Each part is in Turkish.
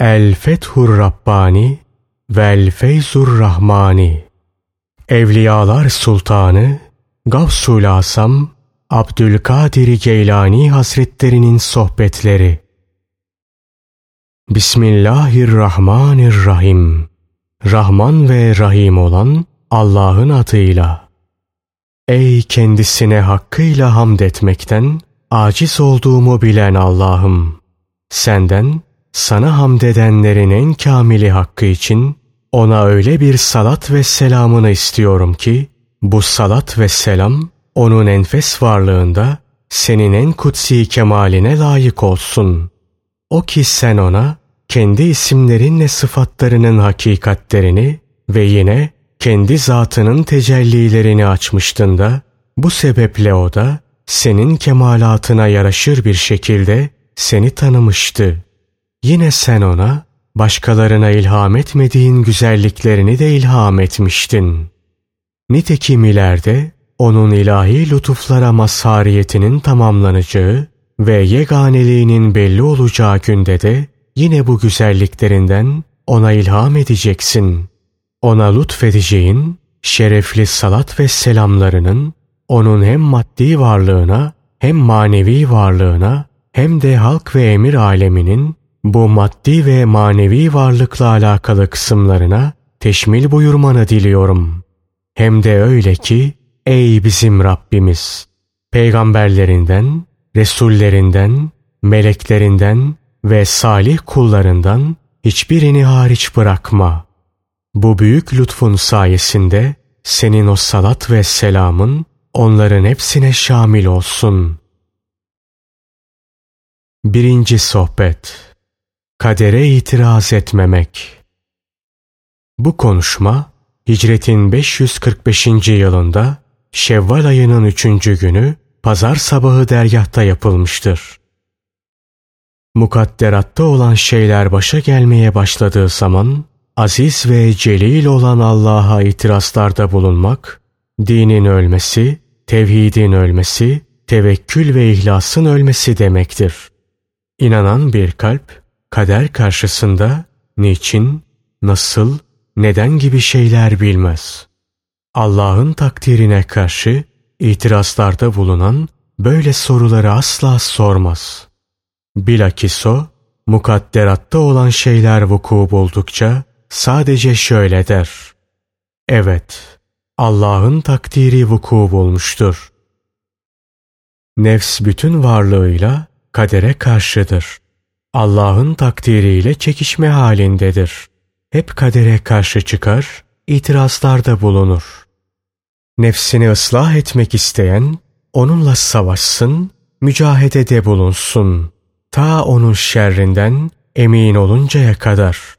El Fethur Rabbani Vel Feyzur Rahmani Evliyalar Sultanı Gavsul Asam Abdülkadir Geylani Hazretlerinin sohbetleri Bismillahirrahmanirrahim Rahman ve Rahim olan Allah'ın adıyla. Ey kendisine hakkıyla hamd etmekten aciz olduğumu bilen Allah'ım! Senden sana hamd edenlerin en kamili hakkı için ona öyle bir salat ve selamını istiyorum ki bu salat ve selam onun enfes varlığında senin en kutsi kemaline layık olsun. O ki sen ona kendi isimlerinle sıfatlarının hakikatlerini ve yine kendi zatının tecellilerini açmıştın da bu sebeple o da senin kemalatına yaraşır bir şekilde seni tanımıştı. Yine sen ona başkalarına ilham etmediğin güzelliklerini de ilham etmiştin. Nitekim ileride onun ilahi lütuflara mazhariyetinin tamamlanacağı ve yeganeliğinin belli olacağı günde de yine bu güzelliklerinden ona ilham edeceksin. Ona lütfedeceğin şerefli salat ve selamlarının onun hem maddi varlığına hem manevi varlığına hem de halk ve emir aleminin bu maddi ve manevi varlıkla alakalı kısımlarına teşmil buyurmanı diliyorum. Hem de öyle ki ey bizim Rabbimiz peygamberlerinden, resullerinden, meleklerinden ve salih kullarından hiçbirini hariç bırakma. Bu büyük lütfun sayesinde senin o salat ve selamın onların hepsine şamil olsun. Birinci Sohbet Kadere itiraz etmemek Bu konuşma hicretin 545. yılında Şevval ayının üçüncü günü pazar sabahı dergahta yapılmıştır. Mukadderatta olan şeyler başa gelmeye başladığı zaman aziz ve celil olan Allah'a itirazlarda bulunmak, dinin ölmesi, tevhidin ölmesi, tevekkül ve ihlasın ölmesi demektir. İnanan bir kalp, kader karşısında niçin, nasıl, neden gibi şeyler bilmez. Allah'ın takdirine karşı itirazlarda bulunan böyle soruları asla sormaz. Bilakis o, mukadderatta olan şeyler vuku buldukça sadece şöyle der. Evet, Allah'ın takdiri vuku bulmuştur. Nefs bütün varlığıyla kadere karşıdır. Allah'ın takdiriyle çekişme halindedir. Hep kadere karşı çıkar, itirazlarda bulunur. Nefsini ıslah etmek isteyen, onunla savaşsın, mücahedede bulunsun. Ta onun şerrinden emin oluncaya kadar.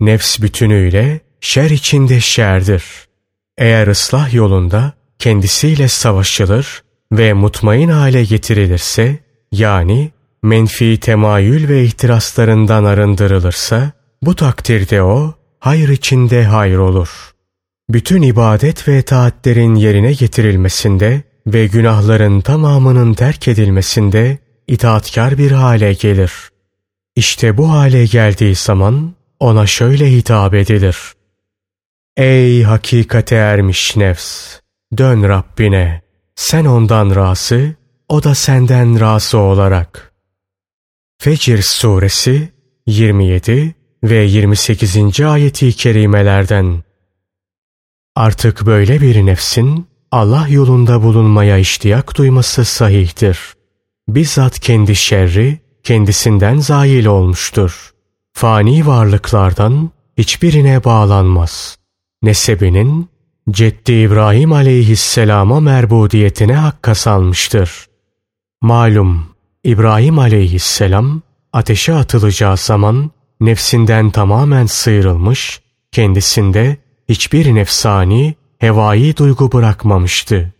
Nefs bütünüyle şer içinde şerdir. Eğer ıslah yolunda kendisiyle savaşılır ve mutmain hale getirilirse, yani menfi temayül ve ihtiraslarından arındırılırsa, bu takdirde o, hayır içinde hayır olur. Bütün ibadet ve taatlerin yerine getirilmesinde ve günahların tamamının terk edilmesinde itaatkar bir hale gelir. İşte bu hale geldiği zaman ona şöyle hitap edilir. Ey hakikate ermiş nefs! Dön Rabbine. Sen ondan razı, o da senden razı olarak. Fecr suresi 27 ve 28. ayeti kerimelerden. Artık böyle bir nefsin Allah yolunda bulunmaya iştiyak duyması sahihtir. Bizzat kendi şerri kendisinden zail olmuştur. Fani varlıklardan hiçbirine bağlanmaz. Nesebinin Ceddi İbrahim aleyhisselama merbudiyetine hakka salmıştır. Malum İbrahim aleyhisselam ateşe atılacağı zaman nefsinden tamamen sıyrılmış, kendisinde hiçbir nefsani, hevai duygu bırakmamıştı.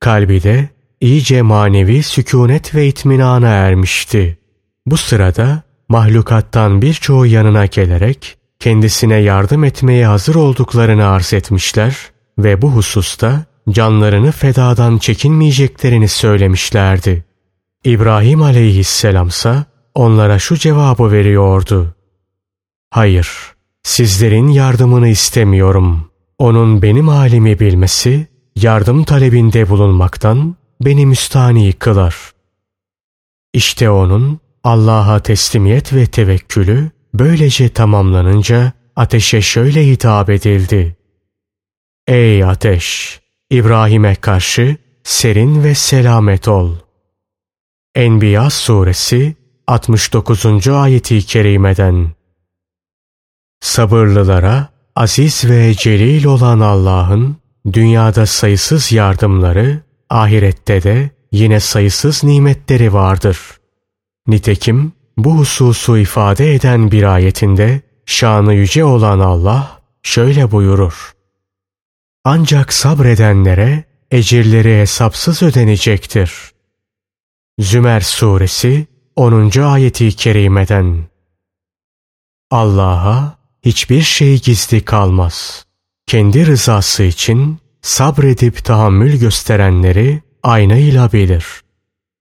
Kalbi de iyice manevi sükunet ve itminana ermişti. Bu sırada mahlukattan birçoğu yanına gelerek kendisine yardım etmeye hazır olduklarını arz etmişler ve bu hususta canlarını fedadan çekinmeyeceklerini söylemişlerdi. İbrahim aleyhisselamsa onlara şu cevabı veriyordu. Hayır, sizlerin yardımını istemiyorum. Onun benim halimi bilmesi, yardım talebinde bulunmaktan beni müstani kılar. İşte onun Allah'a teslimiyet ve tevekkülü böylece tamamlanınca ateşe şöyle hitap edildi. Ey ateş! İbrahim'e karşı serin ve selamet ol. Enbiya suresi 69. ayeti kerimeden Sabırlılara aziz ve celil olan Allah'ın dünyada sayısız yardımları, ahirette de yine sayısız nimetleri vardır. Nitekim bu hususu ifade eden bir ayetinde şanı yüce olan Allah şöyle buyurur. Ancak sabredenlere ecirleri hesapsız ödenecektir. Zümer Suresi 10. ayeti kerimeden Allah'a hiçbir şey gizli kalmaz. Kendi rızası için sabredip tahammül gösterenleri aynayla bilir.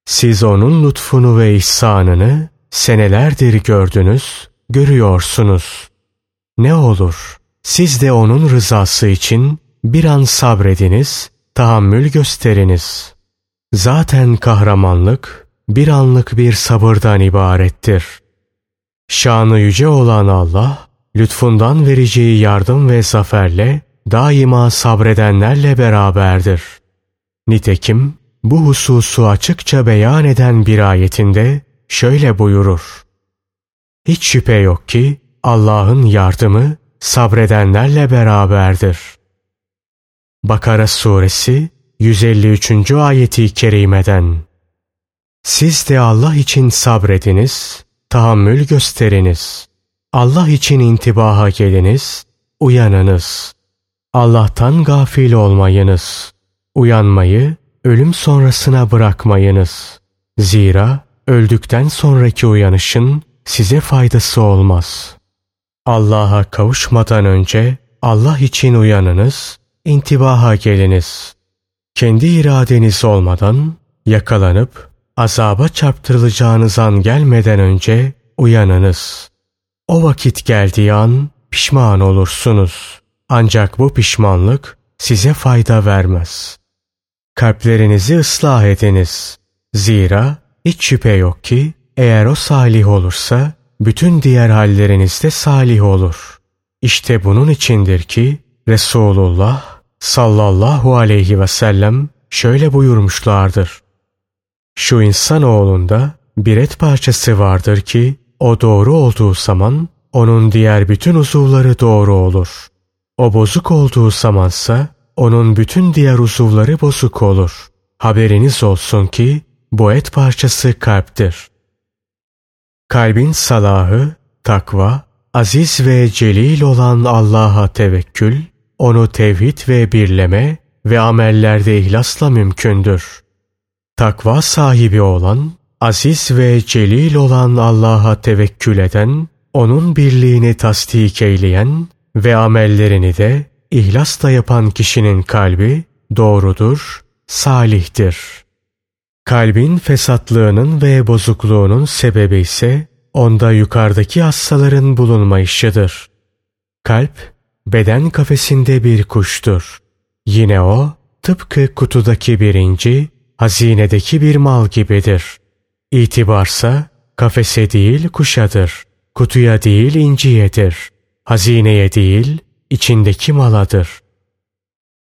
Siz onun lütfunu ve ihsanını senelerdir gördünüz, görüyorsunuz. Ne olur, siz de onun rızası için bir an sabrediniz, tahammül gösteriniz. Zaten kahramanlık bir anlık bir sabırdan ibarettir. Şanı yüce olan Allah, lütfundan vereceği yardım ve zaferle daima sabredenlerle beraberdir. Nitekim bu hususu açıkça beyan eden bir ayetinde şöyle buyurur. Hiç şüphe yok ki Allah'ın yardımı sabredenlerle beraberdir. Bakara suresi 153. ayeti kerimeden Siz de Allah için sabrediniz, tahammül gösteriniz. Allah için intibaha geliniz, uyanınız. Allah'tan gafil olmayınız. Uyanmayı ölüm sonrasına bırakmayınız. Zira öldükten sonraki uyanışın size faydası olmaz. Allah'a kavuşmadan önce Allah için uyanınız, intibaha geliniz. Kendi iradeniz olmadan yakalanıp azaba çarptırılacağınız an gelmeden önce uyanınız. O vakit geldiği an pişman olursunuz. Ancak bu pişmanlık size fayda vermez. Kalplerinizi ıslah ediniz. Zira hiç şüphe yok ki eğer o salih olursa bütün diğer halleriniz de salih olur. İşte bunun içindir ki Resulullah sallallahu aleyhi ve sellem şöyle buyurmuşlardır. Şu insanoğlunda bir et parçası vardır ki o doğru olduğu zaman onun diğer bütün uzuvları doğru olur. O bozuk olduğu zamansa onun bütün diğer uzuvları bozuk olur. Haberiniz olsun ki bu et parçası kalptir. Kalbin salahı, takva, aziz ve celil olan Allah'a tevekkül, onu tevhid ve birleme ve amellerde ihlasla mümkündür. Takva sahibi olan, aziz ve celil olan Allah'a tevekkül eden, onun birliğini tasdik eyleyen ve amellerini de ihlasla yapan kişinin kalbi doğrudur, salihtir. Kalbin fesatlığının ve bozukluğunun sebebi ise onda yukarıdaki hastaların bulunmayışıdır. Kalp, beden kafesinde bir kuştur. Yine o, tıpkı kutudaki birinci, hazinedeki bir mal gibidir. İtibarsa, kafese değil kuşadır. Kutuya değil inciyedir. Hazineye değil, içindeki maladır.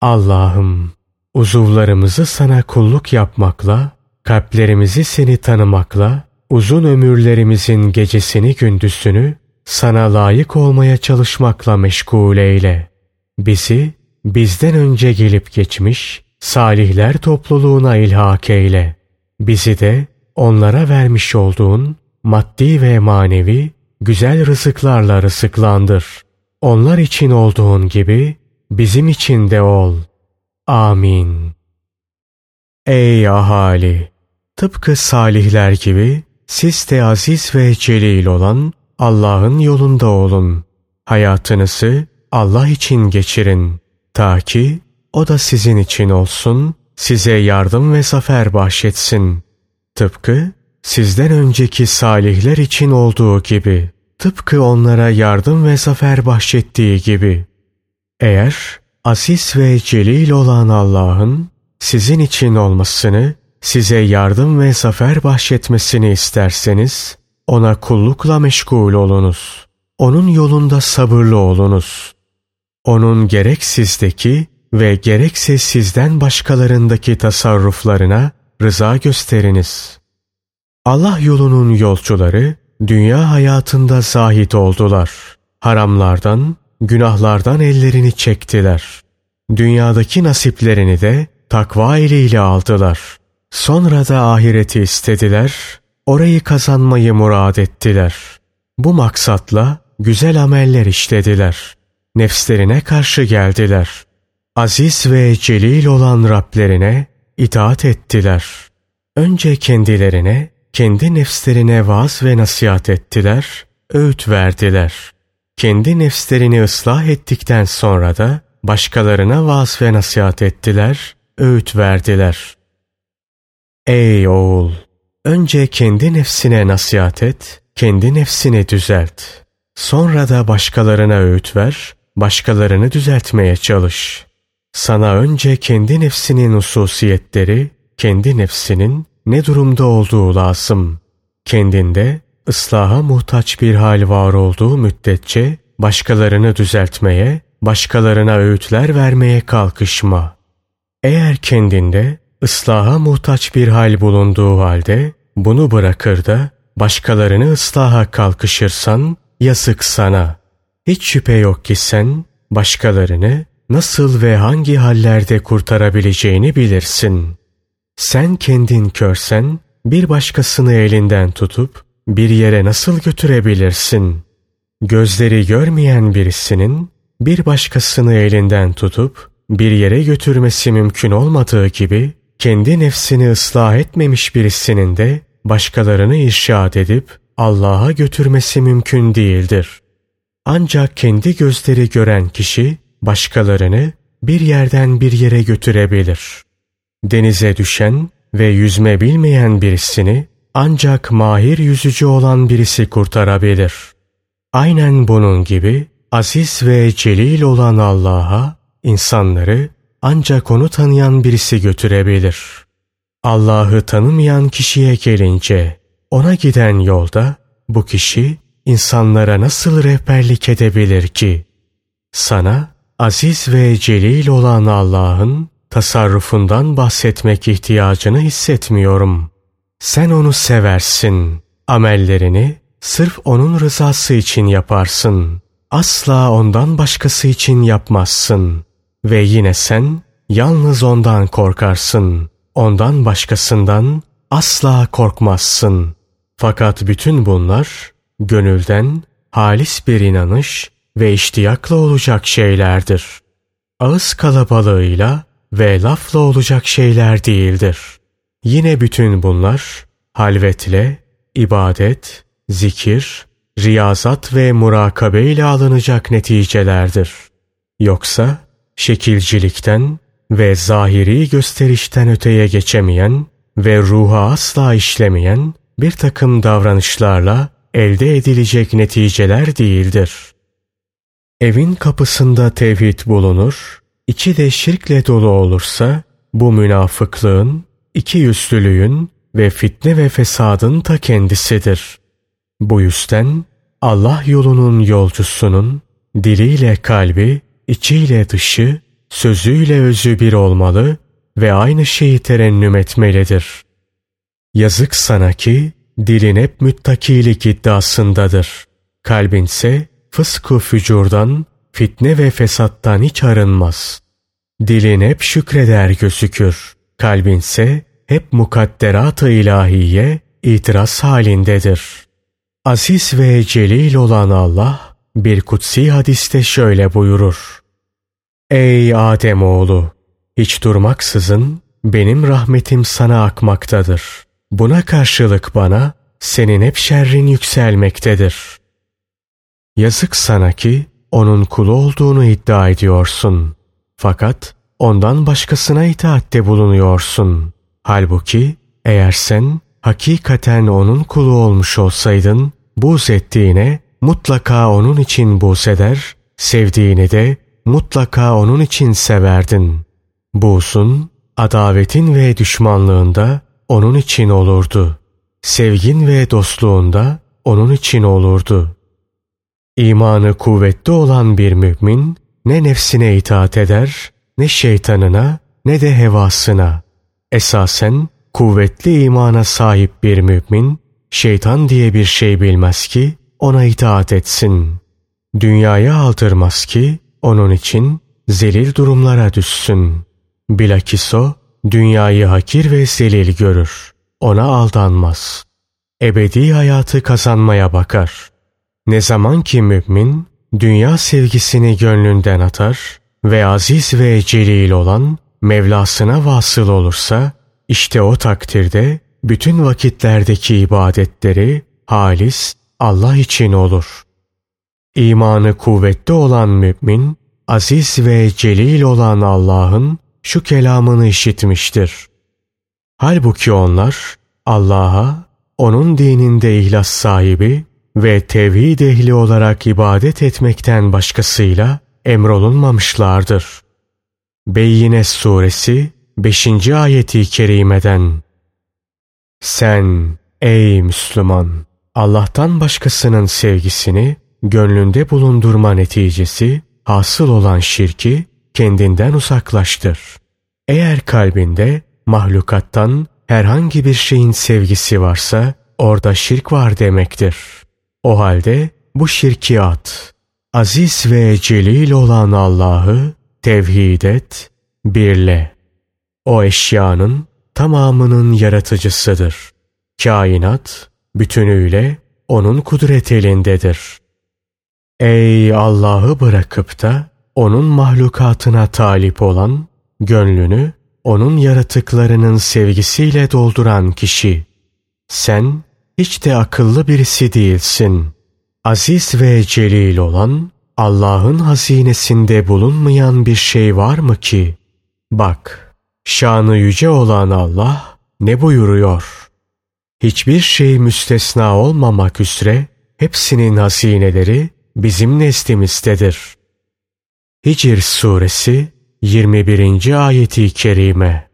Allah'ım, uzuvlarımızı sana kulluk yapmakla, kalplerimizi seni tanımakla, uzun ömürlerimizin gecesini gündüzünü sana layık olmaya çalışmakla meşgul eyle. Bizi bizden önce gelip geçmiş salihler topluluğuna ilhak eyle. Bizi de onlara vermiş olduğun maddi ve manevi güzel rızıklarla rızıklandır. Onlar için olduğun gibi bizim için de ol. Amin. Ey ahali! Tıpkı salihler gibi siz de aziz ve celil olan Allah'ın yolunda olun. Hayatınızı Allah için geçirin. Ta ki o da sizin için olsun, size yardım ve zafer bahşetsin. Tıpkı sizden önceki salihler için olduğu gibi. tıpkı onlara yardım ve zafer bahşettiği gibi. Eğer aziz ve celil olan Allah'ın sizin için olmasını, size yardım ve zafer bahşetmesini isterseniz, ona kullukla meşgul olunuz. Onun yolunda sabırlı olunuz. Onun gerek sizdeki ve gerekse sizden başkalarındaki tasarruflarına rıza gösteriniz. Allah yolunun yolcuları dünya hayatında zahit oldular. Haramlardan, günahlardan ellerini çektiler. Dünyadaki nasiplerini de takva eliyle aldılar. Sonra da ahireti istediler, orayı kazanmayı murad ettiler. Bu maksatla güzel ameller işlediler. Nefslerine karşı geldiler. Aziz ve celil olan Rablerine itaat ettiler. Önce kendilerine, kendi nefslerine vaaz ve nasihat ettiler, öğüt verdiler. Kendi nefslerini ıslah ettikten sonra da başkalarına vaaz ve nasihat ettiler, öğüt verdiler. Ey oğul! Önce kendi nefsine nasihat et, kendi nefsini düzelt. Sonra da başkalarına öğüt ver, başkalarını düzeltmeye çalış. Sana önce kendi nefsinin hususiyetleri, kendi nefsinin ne durumda olduğu lazım. Kendinde ıslaha muhtaç bir hal var olduğu müddetçe başkalarını düzeltmeye, başkalarına öğütler vermeye kalkışma. Eğer kendinde ıslaha muhtaç bir hal bulunduğu halde bunu bırakır da başkalarını ıslaha kalkışırsan yazık sana. Hiç şüphe yok ki sen başkalarını nasıl ve hangi hallerde kurtarabileceğini bilirsin. Sen kendin körsen bir başkasını elinden tutup bir yere nasıl götürebilirsin? Gözleri görmeyen birisinin bir başkasını elinden tutup bir yere götürmesi mümkün olmadığı gibi kendi nefsini ıslah etmemiş birisinin de başkalarını irşad edip Allah'a götürmesi mümkün değildir. Ancak kendi gözleri gören kişi başkalarını bir yerden bir yere götürebilir. Denize düşen ve yüzme bilmeyen birisini ancak mahir yüzücü olan birisi kurtarabilir. Aynen bunun gibi aziz ve celil olan Allah'a insanları ancak onu tanıyan birisi götürebilir. Allah'ı tanımayan kişiye gelince ona giden yolda bu kişi insanlara nasıl rehberlik edebilir ki? Sana aziz ve celil olan Allah'ın tasarrufundan bahsetmek ihtiyacını hissetmiyorum. Sen onu seversin. Amellerini sırf onun rızası için yaparsın. Asla ondan başkası için yapmazsın. Ve yine sen yalnız ondan korkarsın. Ondan başkasından asla korkmazsın. Fakat bütün bunlar gönülden halis bir inanış ve iştiyakla olacak şeylerdir. Ağız kalabalığıyla ve lafla olacak şeyler değildir. Yine bütün bunlar halvetle, ibadet, zikir, riyazat ve murakabe ile alınacak neticelerdir. Yoksa şekilcilikten ve zahiri gösterişten öteye geçemeyen ve ruha asla işlemeyen bir takım davranışlarla elde edilecek neticeler değildir. Evin kapısında tevhid bulunur, içi de şirkle dolu olursa bu münafıklığın, iki yüzlülüğün ve fitne ve fesadın ta kendisidir. Bu yüzden Allah yolunun yolcusunun diliyle kalbi, içiyle dışı, sözüyle özü bir olmalı ve aynı şeyi terennüm etmelidir. Yazık sana ki dilin hep müttakilik iddiasındadır. Kalbinse fıskı fücurdan, fitne ve fesattan hiç arınmaz. Dilin hep şükreder gözükür. Kalbinse hep mukadderat-ı ilahiye itiraz halindedir. Aziz ve celil olan Allah bir kutsi hadiste şöyle buyurur. Ey Adem oğlu, hiç durmaksızın benim rahmetim sana akmaktadır. Buna karşılık bana senin hep şerrin yükselmektedir. Yazık sana ki onun kulu olduğunu iddia ediyorsun. Fakat ondan başkasına itaatte bulunuyorsun. Halbuki eğer sen hakikaten onun kulu olmuş olsaydın, buz ettiğine mutlaka onun için buğz eder, sevdiğini de mutlaka onun için severdin. Buğsun, adavetin ve düşmanlığında onun için olurdu. Sevgin ve dostluğunda onun için olurdu. İmanı kuvvetli olan bir mümin ne nefsine itaat eder, ne şeytanına, ne de hevasına. Esasen kuvvetli imana sahip bir mümin, şeytan diye bir şey bilmez ki ona itaat etsin. Dünyaya aldırmaz ki onun için zelil durumlara düşsün. Bilakis o dünyayı hakir ve zelil görür. Ona aldanmaz. Ebedi hayatı kazanmaya bakar. Ne zaman ki mümin dünya sevgisini gönlünden atar ve aziz ve celil olan Mevlasına vasıl olursa işte o takdirde bütün vakitlerdeki ibadetleri halis Allah için olur. İmanı kuvvetli olan mümin, aziz ve celil olan Allah'ın şu kelamını işitmiştir. Halbuki onlar Allah'a, onun dininde ihlas sahibi ve tevhid ehli olarak ibadet etmekten başkasıyla emrolunmamışlardır. Beyyine Suresi 5. ayeti kerimeden Sen ey Müslüman Allah'tan başkasının sevgisini gönlünde bulundurma neticesi hasıl olan şirki kendinden uzaklaştır. Eğer kalbinde mahlukattan herhangi bir şeyin sevgisi varsa orada şirk var demektir. O halde bu şirki at. Aziz ve celil olan Allah'ı tevhid et, birle. O eşyanın tamamının yaratıcısıdır. Kainat bütünüyle onun kudret elindedir. Ey Allah'ı bırakıp da onun mahlukatına talip olan, gönlünü onun yaratıklarının sevgisiyle dolduran kişi. Sen hiç de akıllı birisi değilsin. Aziz ve celil olan Allah'ın hazinesinde bulunmayan bir şey var mı ki? Bak, şanı yüce olan Allah ne buyuruyor? Hiçbir şey müstesna olmamak üzere hepsinin hazineleri bizim nezdimizdedir. Hicr suresi 21. ayeti kerime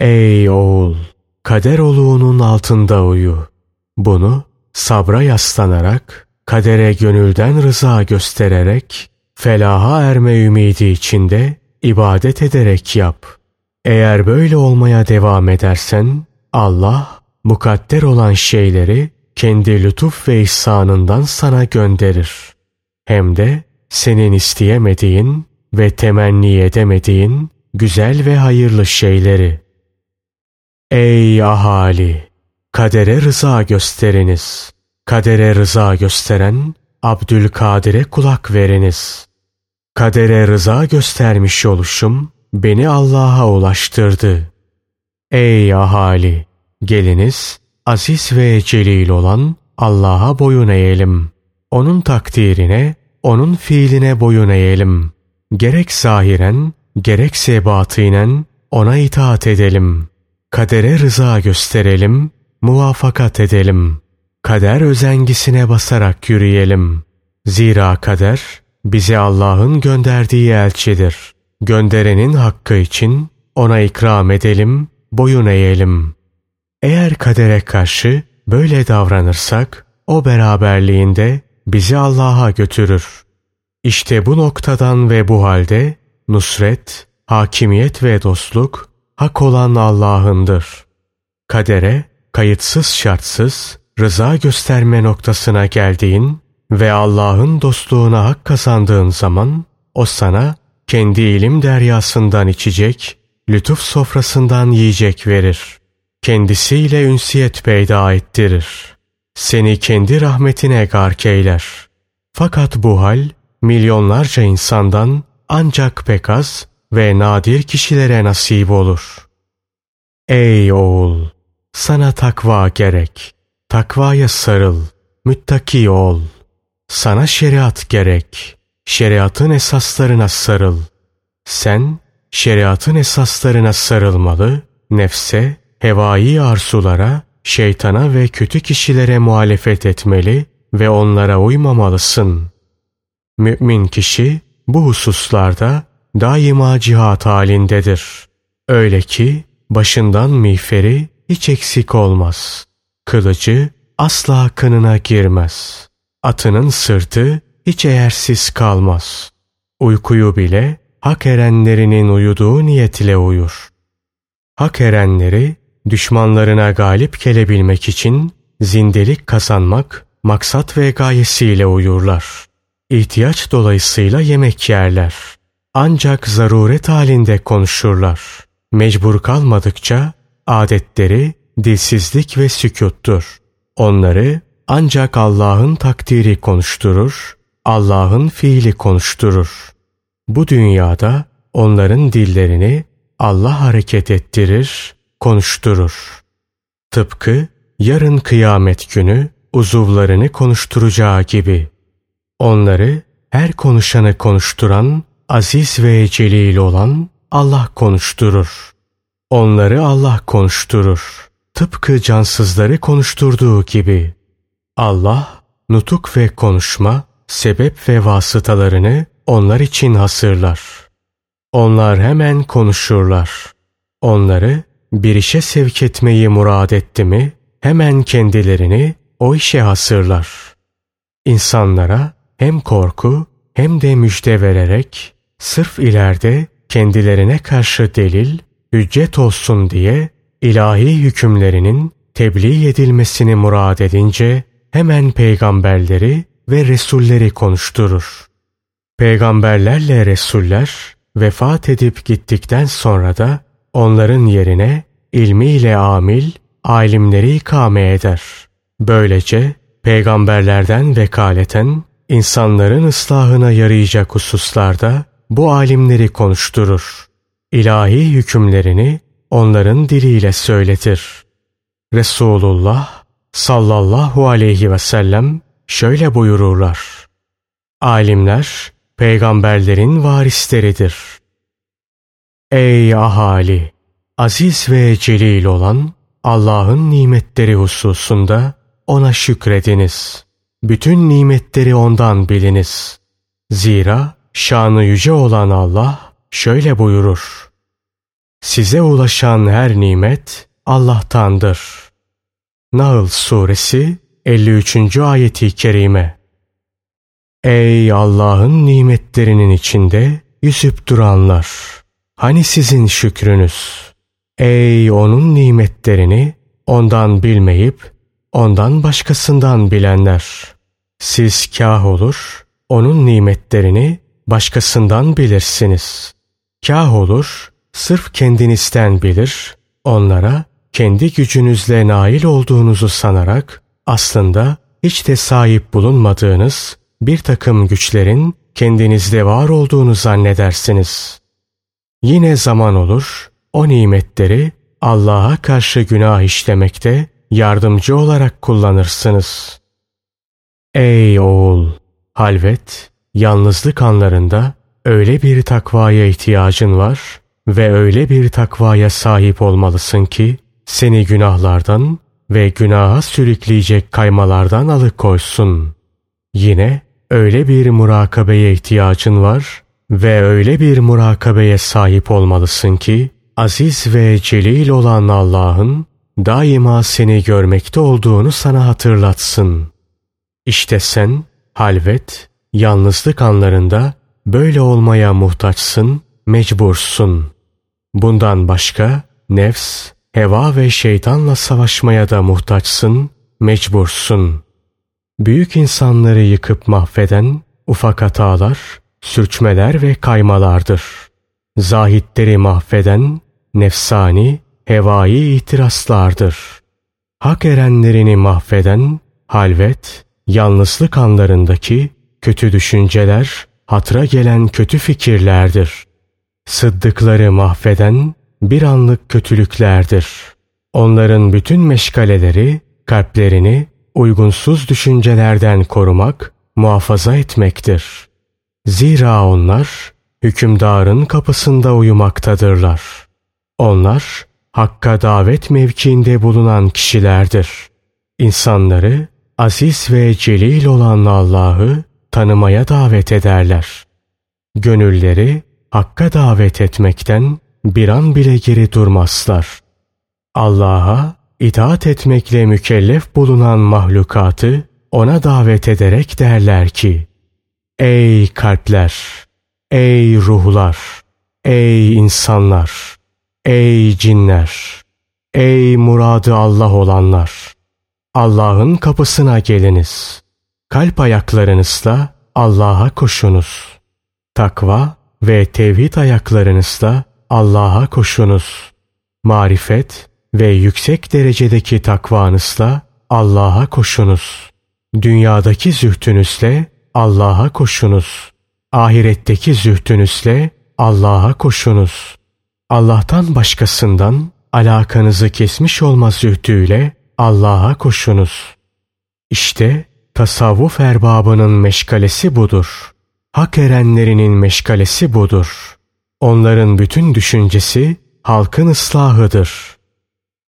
Ey oğul! Kader oluğunun altında uyu. Bunu sabra yaslanarak, kadere gönülden rıza göstererek, felaha erme ümidi içinde ibadet ederek yap. Eğer böyle olmaya devam edersen, Allah mukadder olan şeyleri kendi lütuf ve ihsanından sana gönderir. Hem de senin isteyemediğin ve temenni edemediğin güzel ve hayırlı şeyleri. Ey ahali! Kadere rıza gösteriniz. Kadere rıza gösteren Abdülkadir'e kulak veriniz. Kadere rıza göstermiş oluşum beni Allah'a ulaştırdı. Ey ahali! Geliniz aziz ve celil olan Allah'a boyun eğelim. Onun takdirine, onun fiiline boyun eğelim. Gerek zahiren, gerekse batinen ona itaat edelim. Kadere rıza gösterelim, muvafakat edelim. Kader özengisine basarak yürüyelim. Zira kader bize Allah'ın gönderdiği elçidir. Gönderenin hakkı için ona ikram edelim, boyun eğelim. Eğer kadere karşı böyle davranırsak o beraberliğinde bizi Allah'a götürür. İşte bu noktadan ve bu halde nusret, hakimiyet ve dostluk hak olan Allah'ındır. Kadere kayıtsız şartsız rıza gösterme noktasına geldiğin ve Allah'ın dostluğuna hak kazandığın zaman o sana kendi ilim deryasından içecek, lütuf sofrasından yiyecek verir. Kendisiyle ünsiyet peyda ettirir. Seni kendi rahmetine gark eyler. Fakat bu hal milyonlarca insandan ancak pek az ve nadir kişilere nasip olur. Ey oğul! Sana takva gerek. Takvaya sarıl. Müttaki ol. Sana şeriat gerek. Şeriatın esaslarına sarıl. Sen şeriatın esaslarına sarılmalı, nefse, hevai arzulara, şeytana ve kötü kişilere muhalefet etmeli, ve onlara uymamalısın. Mümin kişi bu hususlarda daima cihat halindedir. Öyle ki başından miğferi hiç eksik olmaz. Kılıcı asla kınına girmez. Atının sırtı hiç eğersiz kalmaz. Uykuyu bile hak erenlerinin uyuduğu niyetiyle uyur. Hak erenleri düşmanlarına galip gelebilmek için zindelik kazanmak maksat ve gayesiyle uyurlar. İhtiyaç dolayısıyla yemek yerler. Ancak zaruret halinde konuşurlar. Mecbur kalmadıkça adetleri dilsizlik ve sükuttur. Onları ancak Allah'ın takdiri konuşturur, Allah'ın fiili konuşturur. Bu dünyada onların dillerini Allah hareket ettirir, konuşturur. Tıpkı yarın kıyamet günü uzuvlarını konuşturacağı gibi. Onları her konuşanı konuşturan, aziz ve celil olan Allah konuşturur. Onları Allah konuşturur. Tıpkı cansızları konuşturduğu gibi. Allah, nutuk ve konuşma, sebep ve vasıtalarını onlar için hasırlar. Onlar hemen konuşurlar. Onları bir işe sevk etmeyi murad etti mi, hemen kendilerini o işe hasırlar. İnsanlara hem korku hem de müjde vererek, sırf ileride kendilerine karşı delil, hüccet olsun diye ilahi hükümlerinin tebliğ edilmesini murad edince hemen peygamberleri ve resulleri konuşturur. Peygamberlerle resuller vefat edip gittikten sonra da onların yerine ilmiyle amil, alimleri ikame eder. Böylece peygamberlerden vekaleten insanların ıslahına yarayacak hususlarda bu alimleri konuşturur. İlahi hükümlerini onların diliyle söyletir. Resulullah sallallahu aleyhi ve sellem şöyle buyururlar. Alimler peygamberlerin varisleridir. Ey ahali! Aziz ve celil olan Allah'ın nimetleri hususunda ona şükrediniz. Bütün nimetleri ondan biliniz. Zira şanı yüce olan Allah şöyle buyurur. Size ulaşan her nimet Allah'tandır. Nahl Suresi 53. ayeti kerime Ey Allah'ın nimetlerinin içinde yüzüp duranlar! Hani sizin şükrünüz? Ey onun nimetlerini ondan bilmeyip ondan başkasından bilenler! Siz kah olur, onun nimetlerini başkasından bilirsiniz. Kah olur, sırf kendinizden bilir, onlara kendi gücünüzle nail olduğunuzu sanarak aslında hiç de sahip bulunmadığınız bir takım güçlerin kendinizde var olduğunu zannedersiniz. Yine zaman olur, o nimetleri Allah'a karşı günah işlemekte yardımcı olarak kullanırsınız. Ey oğul! Halvet, yalnızlık anlarında öyle bir takvaya ihtiyacın var ve öyle bir takvaya sahip olmalısın ki seni günahlardan ve günaha sürükleyecek kaymalardan alıkoysun. Yine öyle bir murakabeye ihtiyacın var ve öyle bir murakabeye sahip olmalısın ki aziz ve celil olan Allah'ın daima seni görmekte olduğunu sana hatırlatsın. İşte sen halvet, yalnızlık anlarında böyle olmaya muhtaçsın, mecbursun. Bundan başka nefs, heva ve şeytanla savaşmaya da muhtaçsın, mecbursun. Büyük insanları yıkıp mahveden ufak hatalar, sürçmeler ve kaymalardır. Zahitleri mahveden nefsani, hevai itirazlardır. Hak erenlerini mahveden halvet, yalnızlık anlarındaki kötü düşünceler, hatıra gelen kötü fikirlerdir. Sıddıkları mahveden bir anlık kötülüklerdir. Onların bütün meşgaleleri kalplerini uygunsuz düşüncelerden korumak, muhafaza etmektir. Zira onlar hükümdarın kapısında uyumaktadırlar. Onlar Hakka davet mevkiinde bulunan kişilerdir. İnsanları aziz ve celil olan Allah'ı tanımaya davet ederler. Gönülleri Hakk'a davet etmekten bir an bile geri durmazlar. Allah'a itaat etmekle mükellef bulunan mahlukatı ona davet ederek derler ki, Ey kalpler, ey ruhlar, ey insanlar, ey cinler, ey muradı Allah olanlar, Allah'ın kapısına geliniz. Kalp ayaklarınızla Allah'a koşunuz. Takva ve tevhid ayaklarınızla Allah'a koşunuz. Marifet ve yüksek derecedeki takvanızla Allah'a koşunuz. Dünyadaki zühtünüzle Allah'a koşunuz. Ahiretteki zühtünüzle Allah'a koşunuz. Allah'tan başkasından alakanızı kesmiş olma zühtüyle Allah'a koşunuz. İşte tasavvuf erbabının meşgalesi budur. Hak erenlerinin meşgalesi budur. Onların bütün düşüncesi halkın ıslahıdır.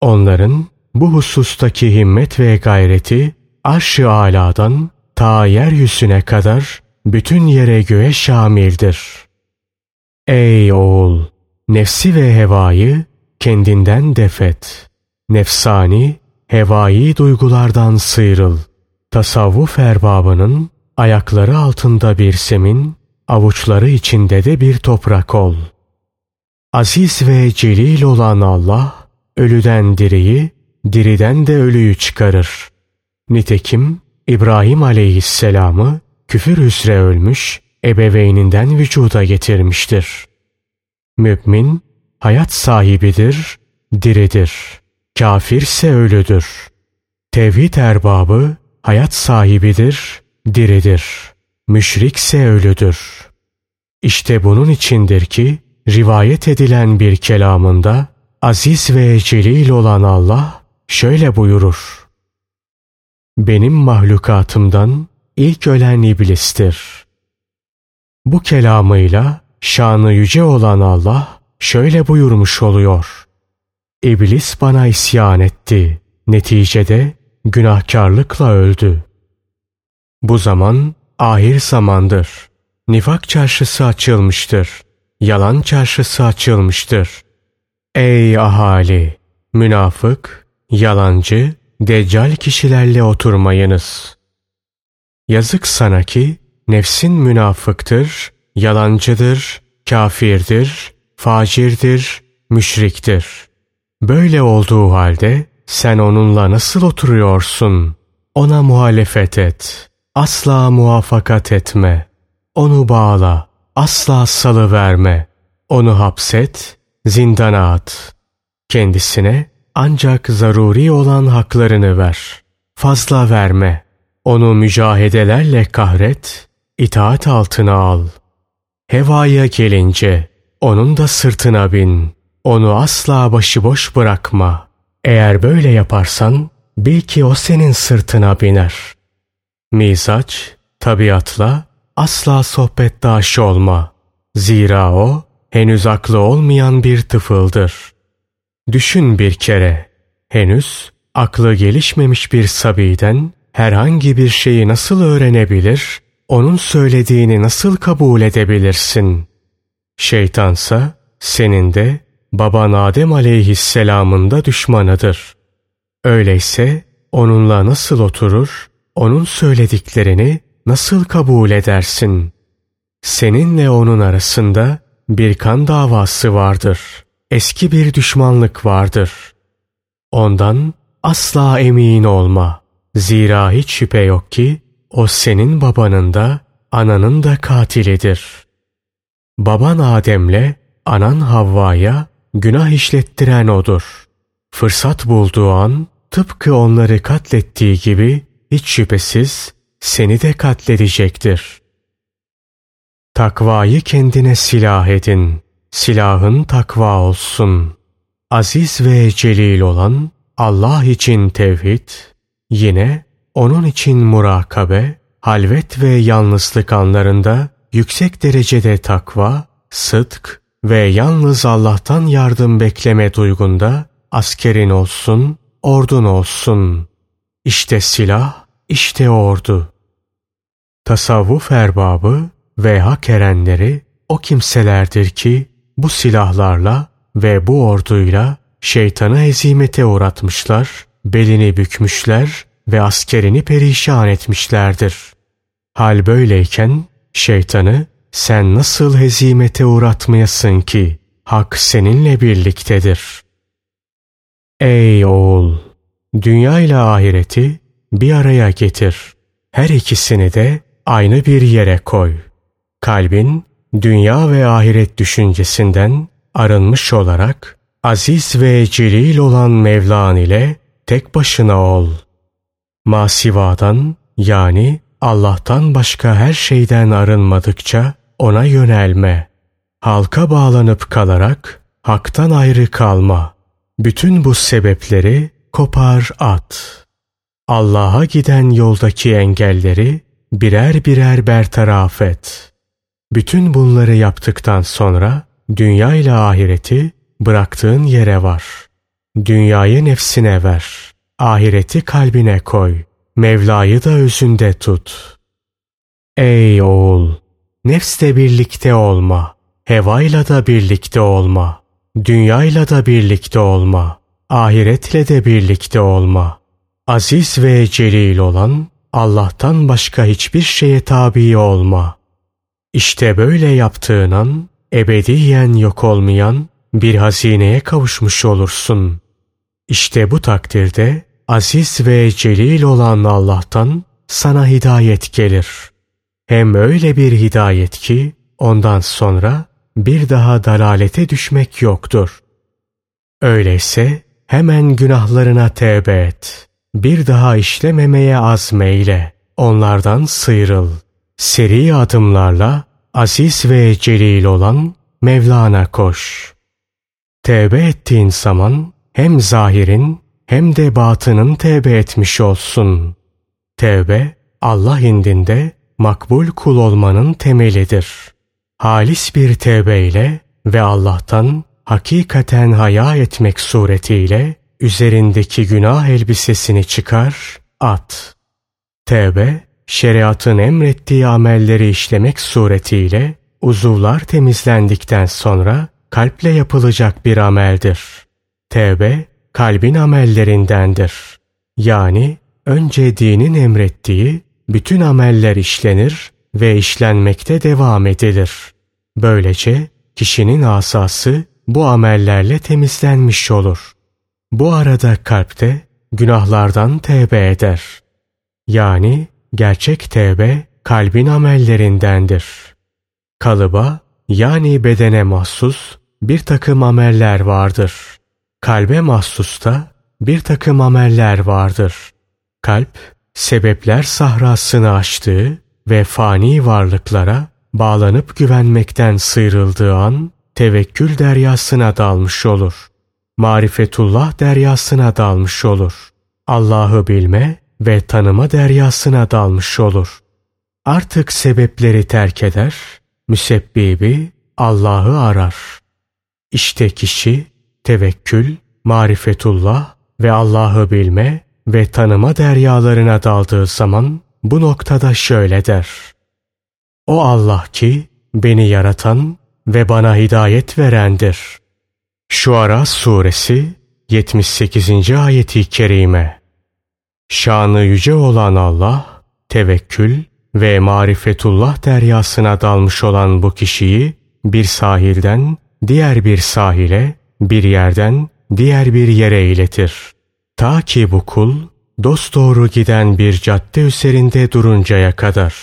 Onların bu husustaki himmet ve gayreti arş-ı aladan ta yeryüzüne kadar bütün yere göğe şamildir. Ey oğul! Nefsi ve hevayı kendinden defet. Nefsani, hevai duygulardan sıyrıl. Tasavvuf erbabının ayakları altında bir semin, avuçları içinde de bir toprak ol. Aziz ve celil olan Allah, ölüden diriyi, diriden de ölüyü çıkarır. Nitekim İbrahim aleyhisselamı küfür hüsre ölmüş, ebeveyninden vücuda getirmiştir. Mümin, hayat sahibidir, diridir. Kafirse ölüdür. Tevhid erbabı, hayat sahibidir, diridir. Müşrikse ölüdür. İşte bunun içindir ki, rivayet edilen bir kelamında, aziz ve celil olan Allah şöyle buyurur. Benim mahlukatımdan ilk ölen iblistir. Bu kelamıyla şanı yüce olan Allah şöyle buyurmuş oluyor. İblis bana isyan etti. Neticede günahkarlıkla öldü. Bu zaman ahir zamandır. Nifak çarşısı açılmıştır. Yalan çarşısı açılmıştır. Ey ahali! Münafık, yalancı, deccal kişilerle oturmayınız. Yazık sana ki nefsin münafıktır, yalancıdır, kafirdir, facirdir, müşriktir. Böyle olduğu halde sen onunla nasıl oturuyorsun? Ona muhalefet et. Asla muvafakat etme. Onu bağla. Asla salı verme. Onu hapset, zindana at. Kendisine ancak zaruri olan haklarını ver. Fazla verme. Onu mücahedelerle kahret, itaat altına al. Hevaya gelince onun da sırtına bin. Onu asla başıboş bırakma. Eğer böyle yaparsan bil ki o senin sırtına biner. Mizaç, tabiatla asla sohbetdaş olma. Zira o henüz aklı olmayan bir tıfıldır. Düşün bir kere, henüz aklı gelişmemiş bir sabiden herhangi bir şeyi nasıl öğrenebilir, onun söylediğini nasıl kabul edebilirsin? Şeytansa senin de baban Adem aleyhisselamın da düşmanıdır. Öyleyse onunla nasıl oturur, onun söylediklerini nasıl kabul edersin? Seninle onun arasında bir kan davası vardır. Eski bir düşmanlık vardır. Ondan asla emin olma. Zira hiç şüphe yok ki o senin babanın da ananın da katilidir. Baban Adem'le anan Havva'ya günah işlettiren odur. Fırsat bulduğu an tıpkı onları katlettiği gibi hiç şüphesiz seni de katledecektir. Takvayı kendine silah edin. Silahın takva olsun. Aziz ve celil olan Allah için tevhid, yine onun için murakabe, halvet ve yalnızlık anlarında yüksek derecede takva, sıdk ve yalnız Allah'tan yardım bekleme duygunda askerin olsun, ordun olsun. İşte silah işte ordu. Tasavvuf erbabı ve hak erenleri o kimselerdir ki bu silahlarla ve bu orduyla şeytanı hezimete uğratmışlar, belini bükmüşler ve askerini perişan etmişlerdir. Hal böyleyken şeytanı sen nasıl hezimete uğratmayasın ki hak seninle birliktedir. Ey oğul! Dünya ile ahireti bir araya getir. Her ikisini de aynı bir yere koy. Kalbin dünya ve ahiret düşüncesinden arınmış olarak aziz ve celil olan Mevlan ile tek başına ol. Masivadan yani Allah'tan başka her şeyden arınmadıkça ona yönelme. Halka bağlanıp kalarak haktan ayrı kalma. Bütün bu sebepleri kopar at. Allah'a giden yoldaki engelleri birer birer bertaraf et. Bütün bunları yaptıktan sonra dünya ile ahireti bıraktığın yere var. Dünyayı nefsine ver. Ahireti kalbine koy. Mevla'yı da özünde tut. Ey oğul! Nefsle birlikte olma. Hevayla da birlikte olma. Dünyayla da birlikte olma. Ahiretle de birlikte olma. Aziz ve celil olan Allah'tan başka hiçbir şeye tabi olma. İşte böyle yaptığın an ebediyen yok olmayan bir hazineye kavuşmuş olursun. İşte bu takdirde aziz ve celil olan Allah'tan sana hidayet gelir. Hem öyle bir hidayet ki ondan sonra bir daha dalalete düşmek yoktur. Öyleyse hemen günahlarına tevbe et. Bir daha işlememeye azmeyle. Onlardan sıyrıl. Seri adımlarla aziz ve celil olan Mevlana koş. Tevbe ettiğin zaman hem zahirin hem de batının tevbe etmiş olsun. Tevbe Allah indinde makbul kul olmanın temelidir. Halis bir tevbe ile ve Allah'tan hakikaten haya etmek suretiyle üzerindeki günah elbisesini çıkar, at. Tevbe, şeriatın emrettiği amelleri işlemek suretiyle uzuvlar temizlendikten sonra kalple yapılacak bir ameldir. Tevbe, kalbin amellerindendir. Yani önce dinin emrettiği bütün ameller işlenir ve işlenmekte devam edilir. Böylece kişinin asası bu amellerle temizlenmiş olur. Bu arada kalpte günahlardan tevbe eder. Yani gerçek tevbe kalbin amellerindendir. Kalıba yani bedene mahsus bir takım ameller vardır. Kalbe mahsus da bir takım ameller vardır. Kalp, sebepler sahrasını aştığı ve fani varlıklara bağlanıp güvenmekten sıyrıldığı an tevekkül deryasına dalmış olur. Marifetullah deryasına dalmış olur. Allah'ı bilme ve tanıma deryasına dalmış olur. Artık sebepleri terk eder, müsebbibi Allah'ı arar. İşte kişi tevekkül, marifetullah ve Allah'ı bilme ve tanıma deryalarına daldığı zaman bu noktada şöyle der. O Allah ki beni yaratan ve bana hidayet verendir. Şuara suresi 78. ayeti kerime. Şanı yüce olan Allah, tevekkül ve marifetullah deryasına dalmış olan bu kişiyi bir sahilden diğer bir sahile, bir yerden diğer bir yere iletir. Ta ki bu kul dosdoğru giden bir cadde üzerinde duruncaya kadar.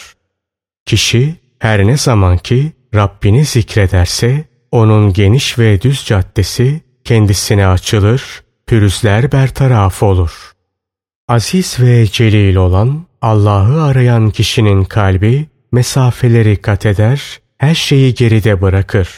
Kişi her ne zaman ki Rabbini zikrederse onun geniş ve düz caddesi kendisine açılır, pürüzler bertaraf olur. Aziz ve celil olan Allah'ı arayan kişinin kalbi mesafeleri kat eder, her şeyi geride bırakır.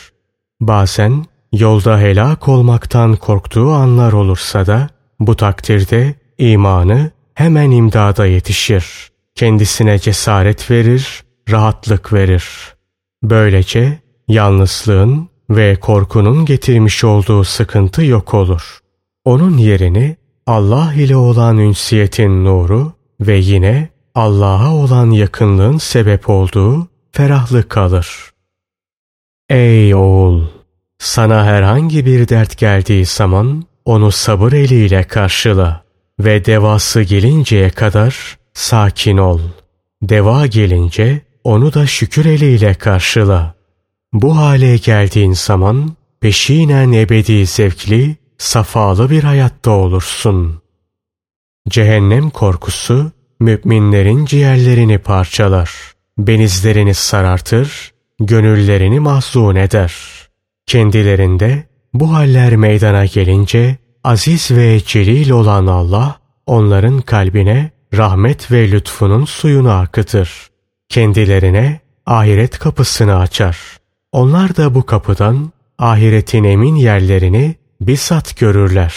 Bazen yolda helak olmaktan korktuğu anlar olursa da bu takdirde imanı hemen imdada yetişir. Kendisine cesaret verir, rahatlık verir. Böylece yalnızlığın ve korkunun getirmiş olduğu sıkıntı yok olur. Onun yerini Allah ile olan ünsiyetin nuru ve yine Allah'a olan yakınlığın sebep olduğu ferahlık kalır. Ey oğul! Sana herhangi bir dert geldiği zaman onu sabır eliyle karşıla ve devası gelinceye kadar sakin ol. Deva gelince onu da şükür eliyle karşıla. Bu hale geldiğin zaman peşinen ebedi zevkli, safalı bir hayatta olursun. Cehennem korkusu müminlerin ciğerlerini parçalar, benizlerini sarartır, gönüllerini mahzun eder. Kendilerinde bu haller meydana gelince aziz ve celil olan Allah onların kalbine rahmet ve lütfunun suyunu akıtır. Kendilerine ahiret kapısını açar. Onlar da bu kapıdan ahiretin emin yerlerini bizzat görürler.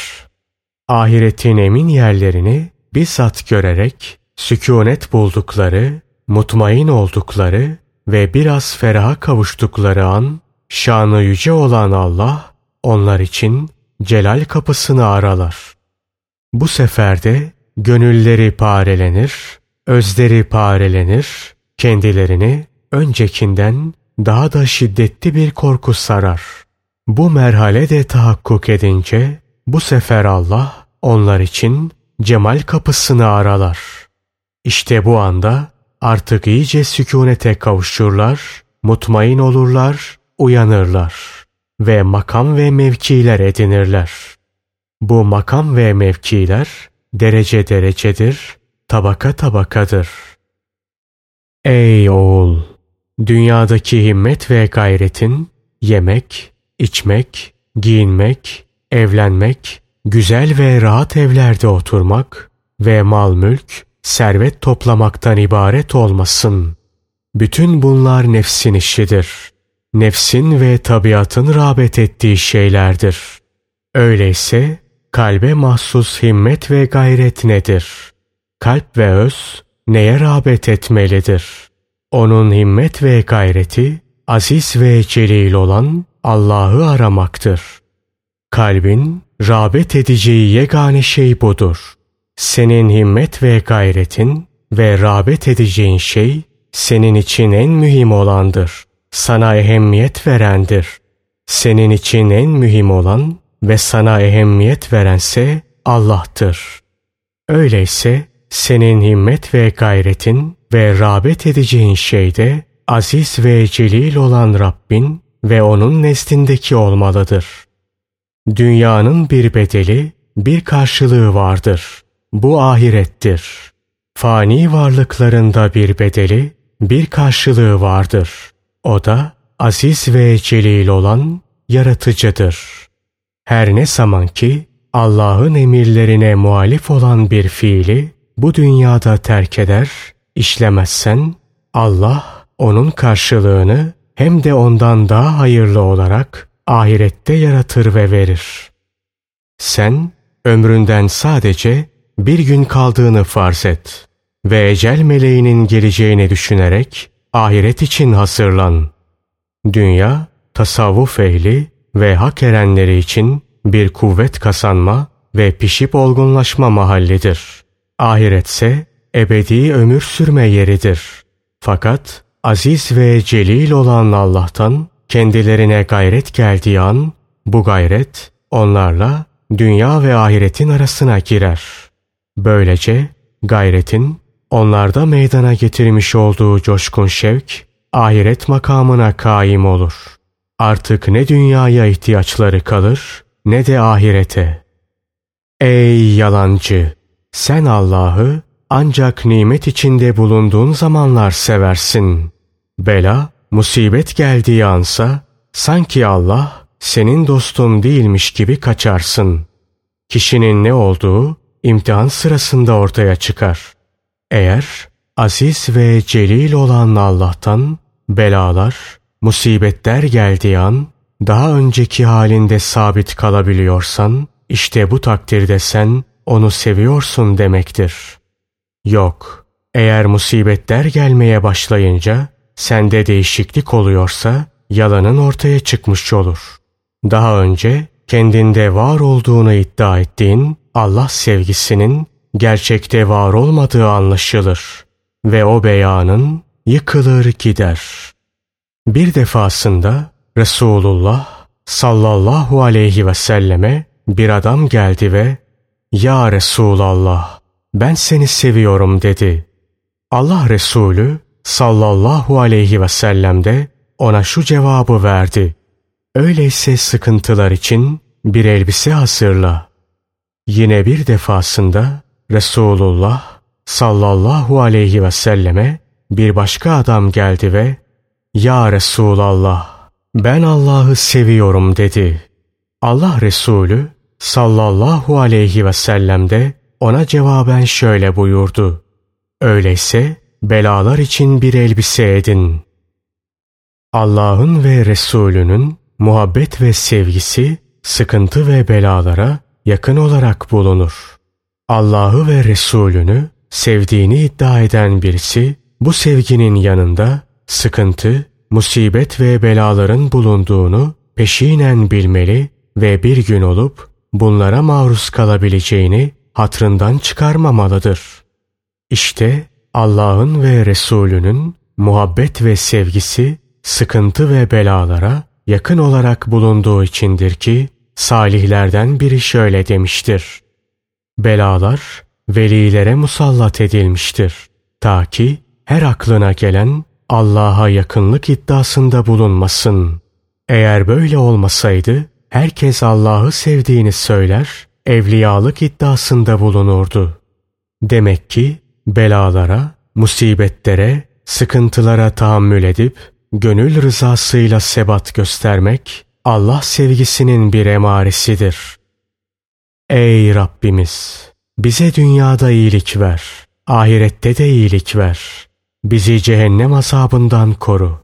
Ahiretin emin yerlerini bizzat görerek sükunet buldukları, mutmain oldukları ve biraz feraha kavuştukları an şanı yüce olan Allah onlar için celal kapısını aralar. Bu seferde gönülleri parelenir, özleri parelenir, kendilerini öncekinden daha da şiddetli bir korku sarar. Bu merhale de tahakkuk edince bu sefer Allah onlar için cemal kapısını aralar. İşte bu anda artık iyice sükunete kavuşurlar, mutmain olurlar, uyanırlar ve makam ve mevkiler edinirler. Bu makam ve mevkiler derece derecedir, tabaka tabakadır. Ey oğul! Dünyadaki himmet ve gayretin yemek, içmek, giyinmek, evlenmek, güzel ve rahat evlerde oturmak ve mal mülk, servet toplamaktan ibaret olmasın. Bütün bunlar nefsin işidir. Nefsin ve tabiatın rağbet ettiği şeylerdir. Öyleyse kalbe mahsus himmet ve gayret nedir? Kalp ve öz neye rağbet etmelidir? Onun himmet ve gayreti aziz ve celil olan Allah'ı aramaktır. Kalbin rağbet edeceği yegane şey budur. Senin himmet ve gayretin ve rağbet edeceğin şey senin için en mühim olandır. Sana ehemmiyet verendir. Senin için en mühim olan ve sana ehemmiyet verense Allah'tır. Öyleyse senin himmet ve gayretin ve rağbet edeceğin şeyde aziz ve celil olan Rabbin ve onun nezdindeki olmalıdır. Dünyanın bir bedeli, bir karşılığı vardır. Bu ahirettir. Fani varlıklarında bir bedeli, bir karşılığı vardır. O da aziz ve celil olan yaratıcıdır. Her ne zaman ki Allah'ın emirlerine muhalif olan bir fiili bu dünyada terk eder, işlemezsen Allah onun karşılığını hem de ondan daha hayırlı olarak ahirette yaratır ve verir. Sen ömründen sadece bir gün kaldığını farz et ve ecel meleğinin geleceğini düşünerek ahiret için hazırlan. Dünya, tasavvuf ehli ve hak erenleri için bir kuvvet kazanma ve pişip olgunlaşma mahallidir. Ahiretse ebedi ömür sürme yeridir. Fakat aziz ve celil olan Allah'tan kendilerine gayret geldiği an bu gayret onlarla dünya ve ahiretin arasına girer. Böylece gayretin onlarda meydana getirmiş olduğu coşkun şevk ahiret makamına kaim olur. Artık ne dünyaya ihtiyaçları kalır ne de ahirete. Ey yalancı! Sen Allah'ı ancak nimet içinde bulunduğun zamanlar seversin. Bela, musibet geldiği ansa sanki Allah senin dostun değilmiş gibi kaçarsın. Kişinin ne olduğu imtihan sırasında ortaya çıkar. Eğer aziz ve celil olan Allah'tan belalar, musibetler geldiği an daha önceki halinde sabit kalabiliyorsan işte bu takdirde sen onu seviyorsun demektir. Yok, eğer musibetler gelmeye başlayınca sende değişiklik oluyorsa yalanın ortaya çıkmış olur. Daha önce kendinde var olduğunu iddia ettiğin Allah sevgisinin gerçekte var olmadığı anlaşılır. ve o beyanın yıkılır gider. Bir defasında Resulullah sallallahu aleyhi ve selleme bir adam geldi ve ''Ya Resulallah ben seni seviyorum.'' dedi. Allah Resulü sallallahu aleyhi ve sellem de ona şu cevabı verdi. Öyleyse sıkıntılar için bir elbise hazırla. Yine bir defasında Resulullah sallallahu aleyhi ve selleme bir başka adam geldi ve ''Ya Resulallah ben Allah'ı seviyorum.'' dedi. Allah Resulü sallallahu aleyhi ve sellem de ona cevaben şöyle buyurdu. Öyleyse belalar için bir elbise edin. Allah'ın ve Resulünün muhabbet ve sevgisi sıkıntı ve belalara yakın olarak bulunur. Allah'ı ve Resulünü sevdiğini iddia eden birisi bu sevginin yanında sıkıntı, musibet ve belaların bulunduğunu peşinen bilmeli ve bir gün olup bunlara maruz kalabileceğini hatrından çıkarmamalıdır. İşte Allah'ın ve Resulünün muhabbet ve sevgisi sıkıntı ve belalara yakın olarak bulunduğu içindir ki salihlerden biri şöyle demiştir. Belalar velilere musallat edilmiştir. Ta ki her aklına gelen Allah'a yakınlık iddiasında bulunmasın. Eğer böyle olmasaydı herkes Allah'ı sevdiğini söyler, evliyalık iddiasında bulunurdu. Demek ki belalara, musibetlere, sıkıntılara tahammül edip gönül rızasıyla sebat göstermek Allah sevgisinin bir emaresidir. Ey Rabbimiz! Bize dünyada iyilik ver, ahirette de iyilik ver. Bizi cehennem azabından koru.